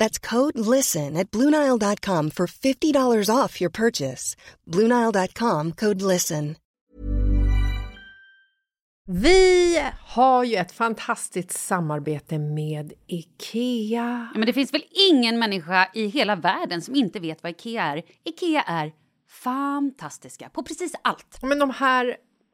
That's code LISTEN at Bluenile.com for $50 off your purchase. Bluenile.com code LISTEN. Vi har ju ett fantastiskt samarbete med IKEA. Ja, men det finns väl ingen människa i hela världen som inte vet vad IKEA är. IKEA är fantastiska på precis allt. Men de här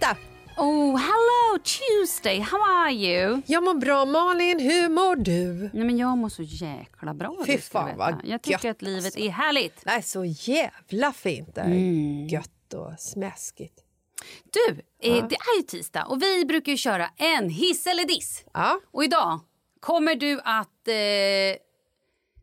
Tisdag! Oh, hello Tuesday! How are you? Jag mår bra. Malin, hur mår du? Nej, men jag mår så jäkla bra. Fy fan vad Jag tycker gött, att livet alltså. är härligt. Är så jävla fint. Det är Mm. gött och smäskigt. Du, eh, det är ju tisdag och vi brukar köra en hiss eller diss. Ja. Och idag kommer du att... Eh...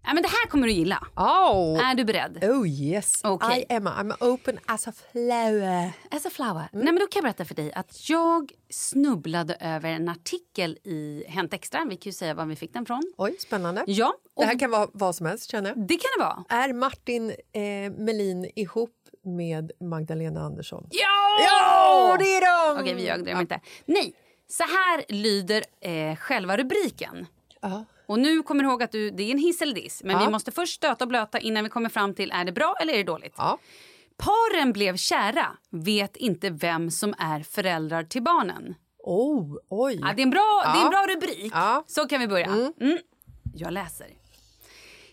Ja, men det här kommer du gilla. Oh. Är du beredd? Oh yes, Okej. I am. I'm open as a flower. As a flower. Nej, men då kan jag berätta för dig att jag snubblade över en artikel i Hänt Extra. Vi kan ju säga var vi fick den från. Oj, spännande. Ja, och Det här kan vara vad som helst känner jag. det kan det vara. Är Martin eh, Melin ihop med Magdalena Andersson? Ja! Ja, det är de! Okej, vi ljög. Det de inte. Nej, så här lyder eh, själva rubriken. Ja. Och nu kommer du ihåg att du, det är en hiss eller diss. Men Ja. vi måste först stöta och blöta innan vi kommer fram till är det bra eller är det dåligt. Ja. Paren blev kära, vet inte vem som är föräldrar till barnen. Oh, oj. Ja, det, är en bra, det är en bra rubrik. Så kan vi börja. Mm. Jag läser.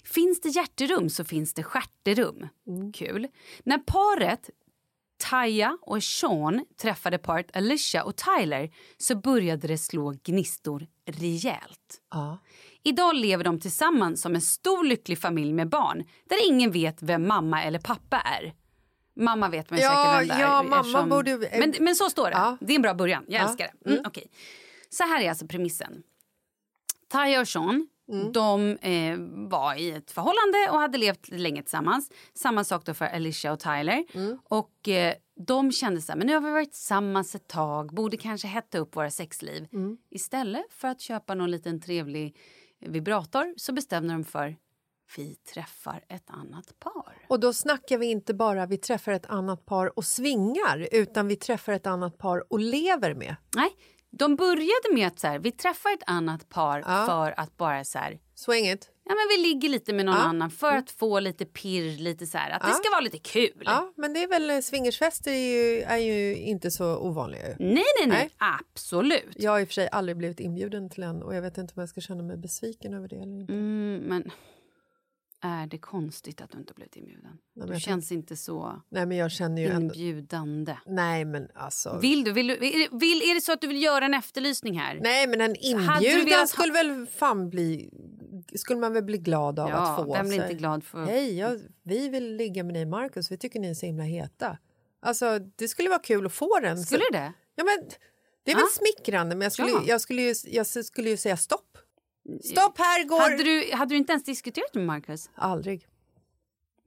Finns det hjärterum så finns det stjärterum. Mm. Kul. När paret Taya och Sean träffade paret Alicia och Tyler så började det slå gnistor rejält. Ja. Idag lever de tillsammans som en stor lycklig familj med barn där ingen vet vem mamma eller pappa är. Mamma vet man ju Ja, säkert vem det ja, är. mamma eftersom- borde- men, men så står det. Ja. Det är en bra början. Jag Ja. älskar det. Mm, okej. Så här är alltså premissen. Taya och Sean de eh, var i ett förhållande och hade levt länge tillsammans. Samma sak då för Alicia och Tyler. Och eh, de kände så här, men nu har vi varit tillsammans ett tag, borde kanske hetta upp våra sexliv. Istället för att köpa någon liten trevlig vibrator så bestämde de för vi träffar ett annat par. Och då snackar vi inte bara vi träffar ett annat par och svingar utan vi träffar ett annat par och lever med. Nej, de började med att så här, vi träffar ett annat par Ja. för att bara så här, Swing it. Ja men vi ligger lite med någon Ja. annan för att få lite pirr, lite så här, att det Ja. ska vara lite kul. Ja, men det är väl swingersfester är ju, är ju inte så ovanliga. Nej, nej, nej, Nej. absolut. Jag har i och för sig aldrig blivit inbjuden till en och jag vet inte om jag ska känna mig besviken över det eller inte. Mm, men är det konstigt att du inte blivit inbjuden? men Du känns inte så Nej men jag känner ju ändå... inbjudande. Nej men alltså... Vill du, vill du, vill, vill, är det så att du vill göra en efterlysning här? Nej men en inbjudan velat skulle väl fan bli... Skulle man väl bli glad av Ja, att få. vem blir inte glad för- Hej, jag, vi vill ligga med dig Marcus, vi tycker ni är så himla heta. Alltså det skulle vara kul att få den. Skulle så, det? Ja men det är väl Ja. smickrande men jag skulle, Ja. jag, skulle ju, jag skulle ju säga stopp. Stopp här går... Hade du, hade du inte ens diskuterat med Marcus? Aldrig.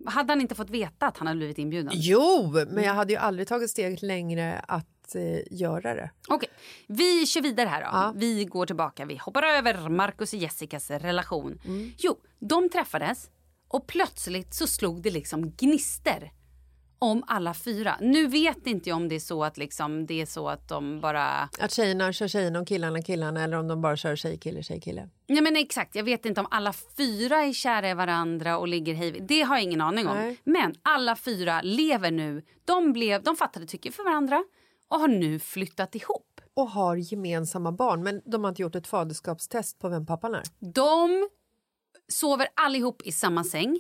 Hade han inte fått veta att han hade blivit inbjuden? Jo, men jag hade ju aldrig tagit steget längre att eh, göra det. Okej, vi kör vidare här då. Ja. Vi går tillbaka, vi hoppar över Marcus och Jessicas relation. Mm. Jo, de träffades och plötsligt så slog det liksom gnister om alla fyra. Nu vet inte jag om det är så att liksom, det är så att de bara... Att tjejerna kör tjejerna och killarna killarna eller om de bara kör tjej kille tjej kille. Ja men exakt, jag vet inte om alla fyra är kära i varandra och ligger hej Det har jag ingen aning om. Nej. Men alla fyra lever nu. De, blev, de fattade tycke för varandra och har nu flyttat ihop. Och har gemensamma barn men de har inte gjort ett faderskapstest på vem pappan är. De sover allihop i samma säng.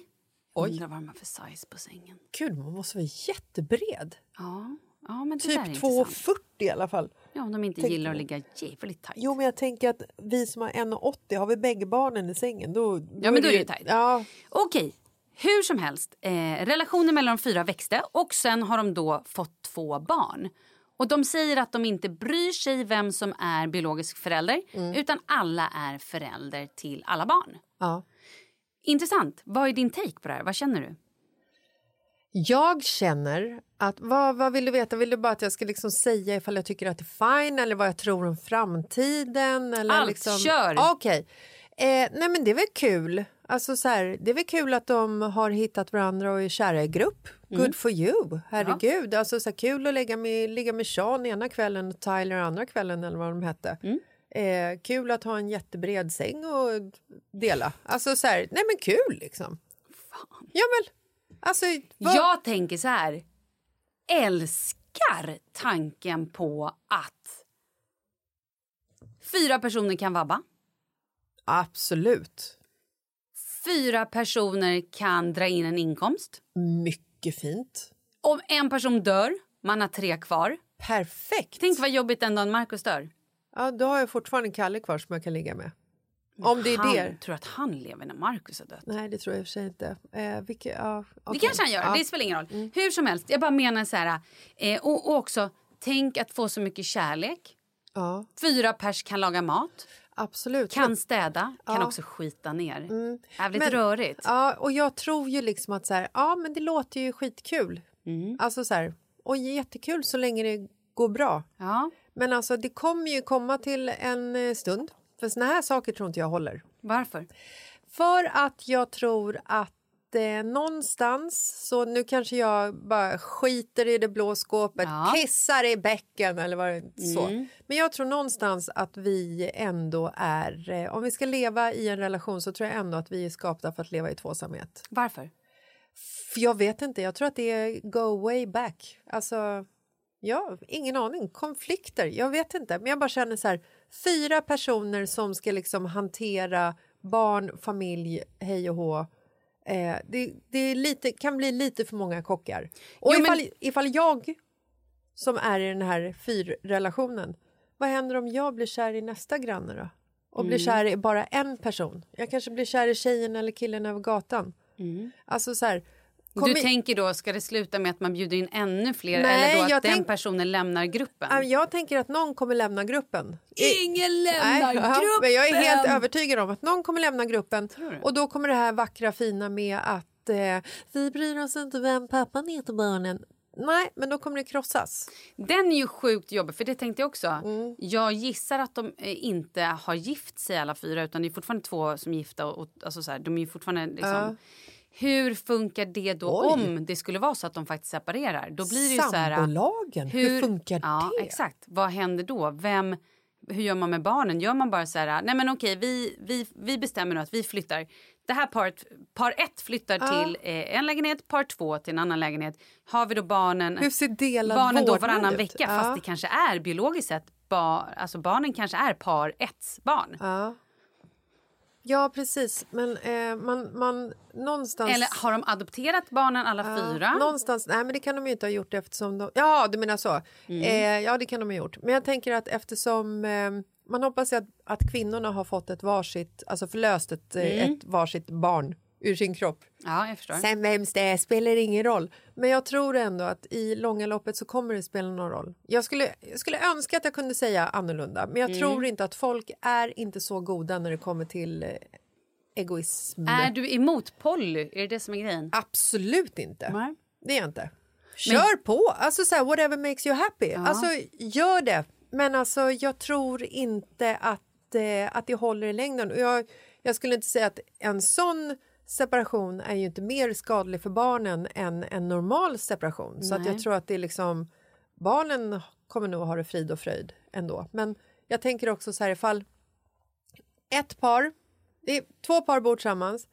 Oj. Undrar vad de har för size på sängen. Gud, man måste vara jättebred. Ja, ja men det Typ intressant. 2,40 i alla fall. Ja, om de inte Tänk gillar att ligga jävligt tajt. Jo, men jag tänker att vi som har 1,80 har vi bägge barnen i sängen. Då, Ja, men då är det ju tajt. Ja, Okej, hur som helst. Eh, relationen mellan de fyra växte och sen har de då fått två barn. Och de säger att de inte bryr sig vem som är biologisk förälder Mm. utan alla är förälder till alla barn. ja. Intressant. Vad är din take på det här? Vad känner du? Jag känner att, vad, vad vill du veta? Vill du bara att jag ska liksom säga ifall jag tycker att det är fine eller vad jag tror om framtiden? Eller Allt, liksom... kör! Okej. Eh, nej men det är väl kul. Alltså så här, det är väl kul att de har hittat varandra och är kära i grupp. Mm. Good for you, herregud. Alltså så här, kul att ligga med, ligga med Sean ena kvällen och Tyler andra kvällen eller vad de hette. Mm. Eh, kul att ha en jättebred säng och dela. Alltså så här, nej men kul liksom. Ja men, alltså. vad- Jag tänker så här. Älskar tanken på att fyra personer kan vabba. Absolut. Fyra personer kan dra in en inkomst. Mycket fint. Om en person dör, man har tre kvar. Perfekt. Tänk vad jobbigt den dagen Markus dör. Ja, då har jag fortfarande Kalle kvar som jag kan ligga med. Om det är han, det. Tror att han lever när Markus har dött? Nej, det tror jag i och för sig inte. Eh, vilka, ja, Det okej. kanske han gör, Ja. det spelar ingen roll. Hur som helst, jag bara menar så här. Eh, och, och också, tänk att få så mycket kärlek. Ja, Fyra pers kan laga mat, absolut. kan städa, kan Ja. också skita ner. Mm. Jävligt Men- rörigt. Ja, och jag tror ju liksom att så här, ja men det låter ju skitkul. Mm. Alltså så här, och jättekul så länge det går bra. Ja, Men alltså det kommer ju komma till en eh, stund. För såna här saker tror inte jag håller. varför? För att jag tror att eh, någonstans, så nu kanske jag bara skiter i det blå skåpet, Ja. kissar i bäcken eller vad det så. Mm. Men jag tror någonstans att vi ändå är, eh, om vi ska leva i en relation så tror jag ändå att vi är skapta för att leva i tvåsamhet. Varför? För jag vet inte, jag tror att det är go way back. Alltså, ja, ingen aning. Konflikter, jag vet inte. Men jag bara känner så här, fyra personer som ska liksom hantera barn, familj, hej och hå. Eh, det det lite, kan bli lite för många kockar. Och Jo, men- ifall, ifall jag som är i den här fyrrelationen, vad händer om jag blir kär i nästa granne då? och blir kär i bara en person. Jag kanske blir kär i tjejen eller killen över gatan. Alltså så här, kom Du i- tänker då, ska det sluta med att man bjuder in ännu fler Nej, eller då att den tänk- personen lämnar gruppen? Ja, Jag tänker att någon kommer lämna gruppen. Ingen Nej, lämnar ja, gruppen! Men jag är helt övertygad om att någon kommer lämna gruppen och då kommer det här vackra fina med att eh, vi bryr oss inte vem pappan är till barnen. Nej, men då kommer det krossas. Den är ju sjukt jobbig, för det tänkte jag också. Mm. Jag gissar att de eh, inte har gift sig alla fyra utan det är fortfarande två som är gifta. Och, och, alltså så här, de är fortfarande liksom... Ja. Hur funkar det då Oj. om det skulle vara så att de faktiskt separerar? Då blir det ju så här... Sambolagen, hur, funkar ja, det? Exakt. Vad händer då? Vem, hur gör man med barnen? Gör man bara så här, nej men okej, vi, vi, vi bestämmer nu att vi flyttar. Det här paret, par ett flyttar Ja. till eh, en lägenhet, par två till en annan lägenhet. Har vi då barnen, Hur ser delad barnen då varannan ut? vecka Ja. fast det kanske är biologiskt sett, ba, alltså barnen kanske är par ett barn. Ja. Ja, precis. Men eh, man, man någonstans... Eller har de adopterat barnen alla Ja, fyra? Någonstans, nej men det kan de ju inte ha gjort eftersom de... Ja, du menar så. Mm. Eh, ja, det kan de ha gjort. Men jag tänker att eftersom eh, man hoppas att, att kvinnorna har fått ett varsitt, alltså förlöst ett, eh, Mm. ett varsitt barn ur sin kropp. Ja, jag förstår. Sen vems det är spelar ingen roll. Men jag tror ändå att i långa loppet så kommer det spela någon roll. Jag skulle, jag skulle önska att jag kunde säga annorlunda, men jag Mm. tror inte att folk är inte så goda när det kommer till eh, egoism. Är du emot poly? Är det det som är grejen? Absolut inte. Nej. Det är jag inte. Kör på! Alltså så här, whatever makes you happy. Alltså gör det. Men alltså jag tror inte att, eh, att det håller i längden. Och jag, jag skulle inte säga att en sån separation är ju inte mer skadlig för barnen än en normal separation. Så att jag tror att det är liksom barnen kommer nog ha det frid och fröjd ändå. Men jag tänker också så här ifall ett par, det är två par bor tillsammans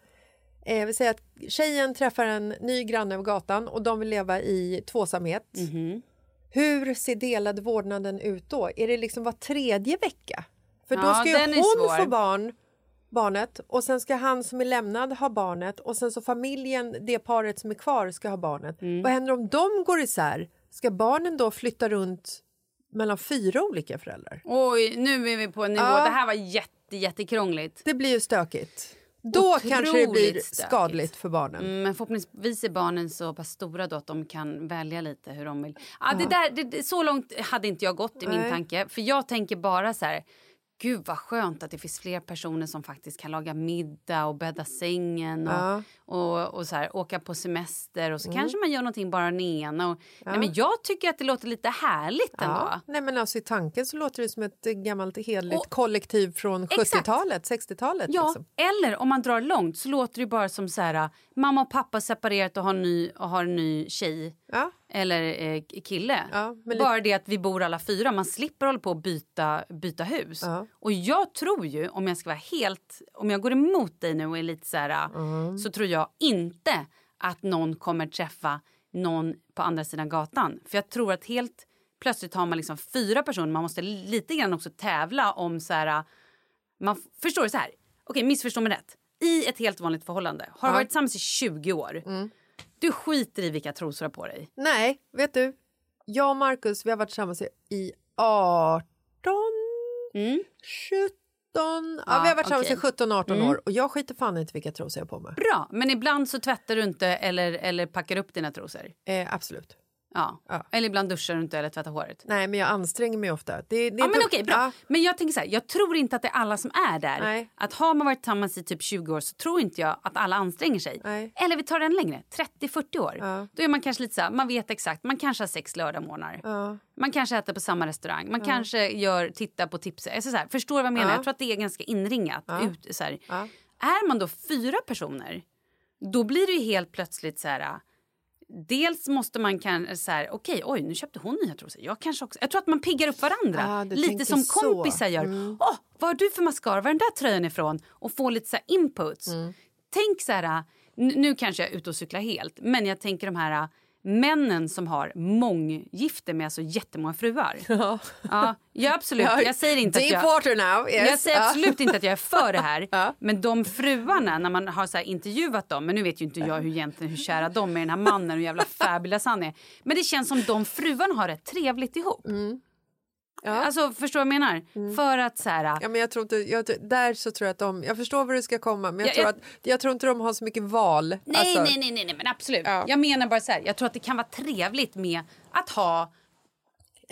Eh, vi säger att tjejen träffar en ny granne över gatan och de vill leva i tvåsamhet. Mhm. Hur ser delad vårdnaden ut då? Är det liksom var tredje vecka? För då Ja, ska ju hon få barn, barnet och sen ska han som är lämnad ha barnet och sen så familjen, det paret som är kvar ska ha barnet. Mm. Vad händer om de går isär? Ska barnen då flytta runt mellan fyra olika föräldrar? Oj, nu är vi på en nivå. Ja. Det här var jätte, jättekrångligt. Det blir ju stökigt. Då kanske det blir Otroligt stökigt. skadligt för barnen. Mm, Men förhoppningsvis är barnen så pass stora då att de kan välja lite hur de vill. Ah, det där, det, så långt hade inte jag gått i min Nej. tanke. För jag tänker bara så här. Gud vad skönt att det finns fler personer som faktiskt kan laga middag och bädda sängen och, Ja. och, och så här, åka på semester och så kanske man gör någonting bara den ena. Och, Ja. nej, men jag tycker att det låter lite härligt ändå. Ja. Nej, men alltså, I tanken så låter det som ett eh, gammalt hederligt Och- kollektiv från Exakt. 70-talet, 60-talet. Ja, Liksom. eller om man drar långt så låter det bara som så här mamma och pappa separerat och har ny, och har en ny tjej Ja. Eller eh, kille. Ja, men Bara det att vi bor alla fyra, man slipper hålla på att byta, byta hus. Ja. Och jag tror ju, om jag ska vara helt, om jag går emot dig nu och är lite så här, Mm. så tror jag inte att någon kommer träffa någon på andra sidan gatan. För jag tror att helt plötsligt har man liksom fyra personer, man måste lite grann också tävla om så här, man f- förstår du så här, okej missförstå mig rätt. I ett helt vanligt förhållande, har Ja. varit tillsammans i 20 år. Mm. Du skiter i vilka trosor du har på dig. Nej, vet du? Jag och Marcus vi har varit tillsammans i 18, Mm. 17... Ja, Ja, vi har varit tillsammans i 17-18 Mm. år och jag skiter fan inte vilka trosor jag har på mig. Bra, men ibland så tvättar du inte eller, eller packar upp dina trosor. Eh, absolut. Ja. Ja. Eller ibland duschar du inte eller tvättar håret. Nej, men jag anstränger mig ofta. Det, det Ja, men okej, bra. Ja, Men jag tänker så här, jag tror inte att det är alla som är där. Nej. Att har man varit tillsammans i typ 20 år så tror inte jag att alla anstränger sig. Nej. Eller vi tar den längre, 30-40 år. Ja. Då är man kanske lite så här, man vet exakt, man kanske har sex lördagmorgnar. ja. Man kanske äter på samma restaurang, man kanske gör, tittar på tips. Alltså så här, förstår du vad jag menar? Ja. Jag tror att det är ganska inringat. Ut, så. Är man då fyra personer, då blir det ju helt plötsligt så här... Dels måste man kan så här, okej, oj, nu köpte hon nya trosor. Jag kanske också. Jag tror att man piggar upp varandra. Ah, lite som så. kompisar gör. Mm. Åh, vad har du för mascara? Var är den där tröjan ifrån? Och få lite så inputs. Mm. Tänk så här, nu, nu kanske jag är ute och cyklar helt, men jag tänker de här männen som har månggifte med alltså jättemånga fruar. Ja. Ja, ja absolut. Jag säger inte att jag... water now. Yes. Jag säger absolut inte att jag är för det här. Ja. Men de fruarna, när man har så intervjuat dem, men nu vet ju inte jag hur, egentligen, hur kära de är, den här mannen, hur jävla fabulous han är. Men det känns som de fruarna har rätt trevligt ihop. Mm. Ja. Alltså förstår vad jag menar? För att så här... Ja, men jag tror inte, jag, där så tror jag att de, jag förstår var du ska komma men jag, Ja, tror, jag- Att, jag tror inte de har så mycket val. Nej, Alltså, nej, nej, nej, nej, men absolut. Ja. Jag menar bara så här, jag tror att det kan vara trevligt med att ha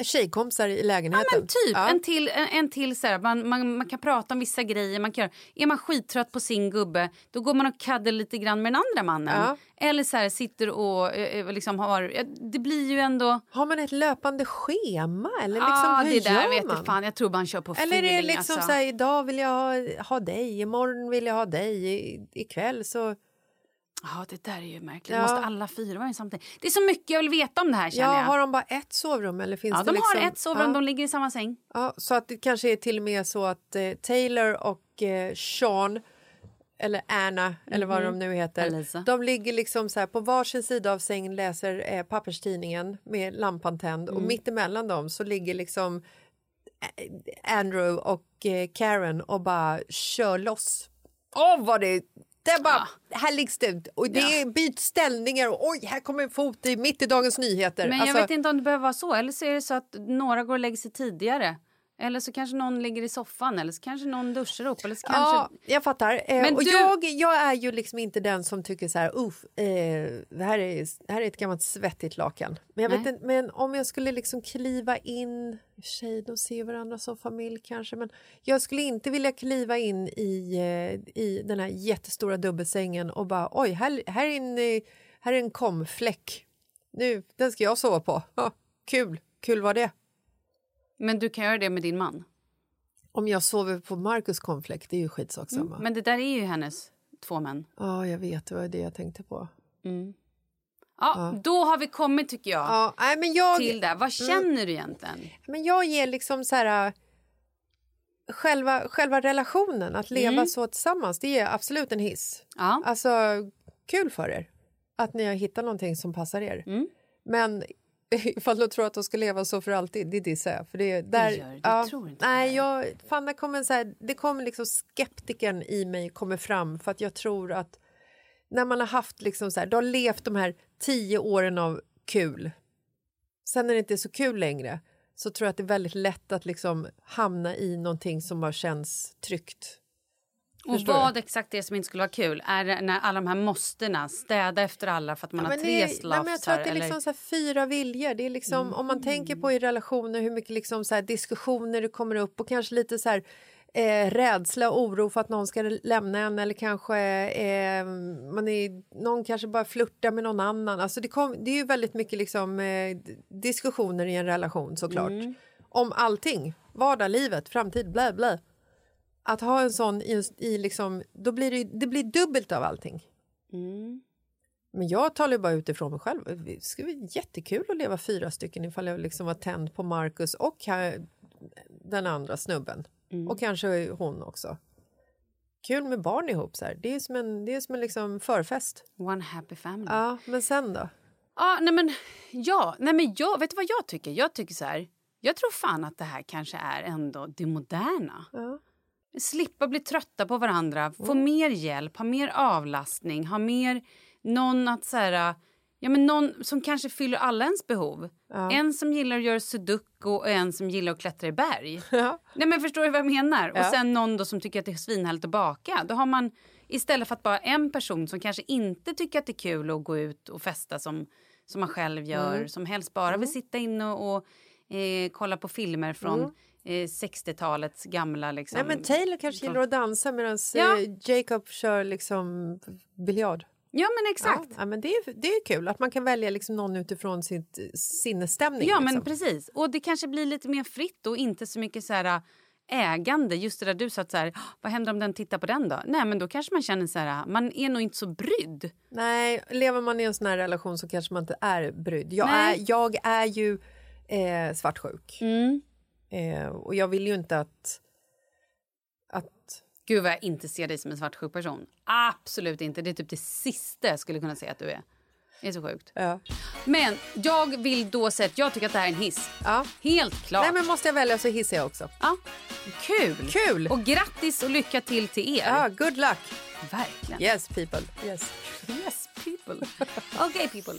Tjejkompisar i Ja, lägenheten. men typ Ja. en till, en, en till så här, man, man, man kan prata om vissa grejer. Man kan, är man skittrött på sin gubbe då går man och kaddar lite grann med den andra mannen. Ja. Eller så här, sitter och eh, eh, liksom har... ja, Det blir ju ändå... Har man ett löpande schema eller liksom, Ja, hur det där vet man? fan. Jag tror man kör på Eller är det feeling, liksom alltså. så här, idag vill jag ha, ha dig, imorgon vill jag ha dig, i- ikväll så... Ja, det där är ju märkligt. Ja. Måste alla fyra vara i samtidigt? Det är så mycket jag vill veta om det här känner Ja, jag. har de bara ett sovrum eller finns ja, det de liksom... har ett sovrum, ja. de ligger i samma säng. Ja, så att det kanske är till och med så att eh, Taylor och eh, Sean eller Anna eller vad de nu heter. Elisa. De ligger liksom så här på varsin sida av sängen läser eh, papperstidningen med lampan tänd och mitt emellan dem så ligger liksom eh, Andrew och eh, Karen och bara kör loss. Åh vad det det är bara, här liggs det och det Ja. är byt ställningar och oj här kommer en fot i, mitt i Dagens Nyheter. Men Alltså- jag vet inte om det behöver vara så. Eller så är det så att några går och lägger sig tidigare. Eller så kanske någon ligger i soffan eller så kanske någon duschar upp. Eller så kanske... Ja, jag fattar. Eh, Men och du- jag, jag är ju liksom inte den som tycker så här, uff, eh, det, här är, det här är ett gammalt svettigt lakan. Men, jag vet inte, men om jag skulle liksom kliva in, sig, de ser varandra som familj kanske, men jag skulle inte vilja kliva in i, eh, i den här jättestora dubbelsängen och bara, oj, här, här, är, en, eh, här är en komfläck. Nu, den ska jag sova på. Ja, kul, kul var det. Men du kan göra det med din man. Om jag sover på Marcus komfläck, det är ju skitsak samma. Men det där är ju hennes två män. Ja, jag vet, det var det jag tänkte på. Ja, Då har vi kommit, tycker jag, Ja, nej, men jag, till det. Vad känner du egentligen? men jag ger liksom så här... äh, Själva, själva relationen, att leva så tillsammans, det är absolut en hiss. Ja. Alltså, kul för er att ni har hittat någonting som passar er. Men ifall du tror att de ska leva så för alltid, det dissar jag. För det, där, gör du, du tror inte nej, det. jag, fan, det kommer, så här, det kommer liksom skeptikern i mig kommer fram för att jag tror att när man har haft liksom så här, du har levt de här tio åren av kul sen när det inte är så kul längre så tror jag att det är väldigt lätt att liksom hamna i någonting som bara känns tryggt. Och Förstår vad exakt det är som inte skulle vara kul? Är det när alla de här måstena, städa efter alla för att man Ja, har tre det, slafsar? jag tror att det är liksom så fyra viljor. Det är liksom, Om man tänker på i relationer hur mycket liksom så diskussioner det kommer upp och kanske lite så här, eh, rädsla och oro för att någon ska lämna en eller kanske eh, man är, någon kanske bara flörtar med någon annan. Alltså det, kom, det är ju väldigt mycket liksom, eh, diskussioner i en relation såklart. Mm. Om allting, vardag, livet, framtid, blä blä. Att ha en sån i, i liksom, då blir det, det blir dubbelt av allting. Men jag talar ju bara utifrån mig själv. Det skulle vara jättekul att leva fyra stycken ifall jag liksom var tänd på Marcus och den andra snubben. Och kanske hon också. Kul med barn ihop. Så här. Det är som en, det är som en liksom förfest. One happy family. Ja, men sen då? Ja, nej men, ja, nej men jag, vet du vad jag tycker? Jag tycker så här, jag tror fan att det här kanske är ändå det moderna. Ja. Slippa bli trötta på varandra, få mer hjälp, ha mer avlastning, ha mer någon att så här, ja men någon som kanske fyller alla ens behov. En som gillar att göra sudoku och en som gillar att klättra i berg. Ja. Nej men förstår du vad jag menar? Och Ja. sen någon då som tycker att det är svinhärligt att baka. Då har man istället för att bara en person som kanske inte tycker att det är kul att gå ut och festa som, som man själv gör. Mm. Som helst bara vill sitta inne och, och eh, kolla på filmer från eh, 60-talets gamla liksom. Nej, men Taylor kanske gillar att dansa medan Ja. eh, Jacob kör liksom biljard. Ja men exakt. Ja, ja, men det, är, det är kul att man kan välja liksom någon utifrån sitt eh, sinnesstämning. Ja, men liksom. precis. Och det kanske blir lite mer fritt och inte så mycket så här äh, ägande. Just det där du sa så här, "Ah, vad händer om den tittar på den då? Nej, men då kanske man känner så här, äh, man är nog inte så brydd. Nej, lever man i en sån här relation så kanske man inte är brydd. Jag, Nej. är, jag är ju eh, svartsjuk. Mm. Eh, och jag vill ju inte att... att Gud vad jag inte ser dig som en svartsjuk person. Absolut inte. Det är typ det sista jag skulle kunna säga att du är. Det är så sjukt. ja. Men jag vill då säga att jag tycker att det här är en hiss. Ja. Helt klart. Nej, men måste jag välja så hissar jag också. ja. Kul! Kul! Och grattis och lycka till till er. Ja, good luck! Verkligen. Yes, people. Yes. Yes, people. Okay, people.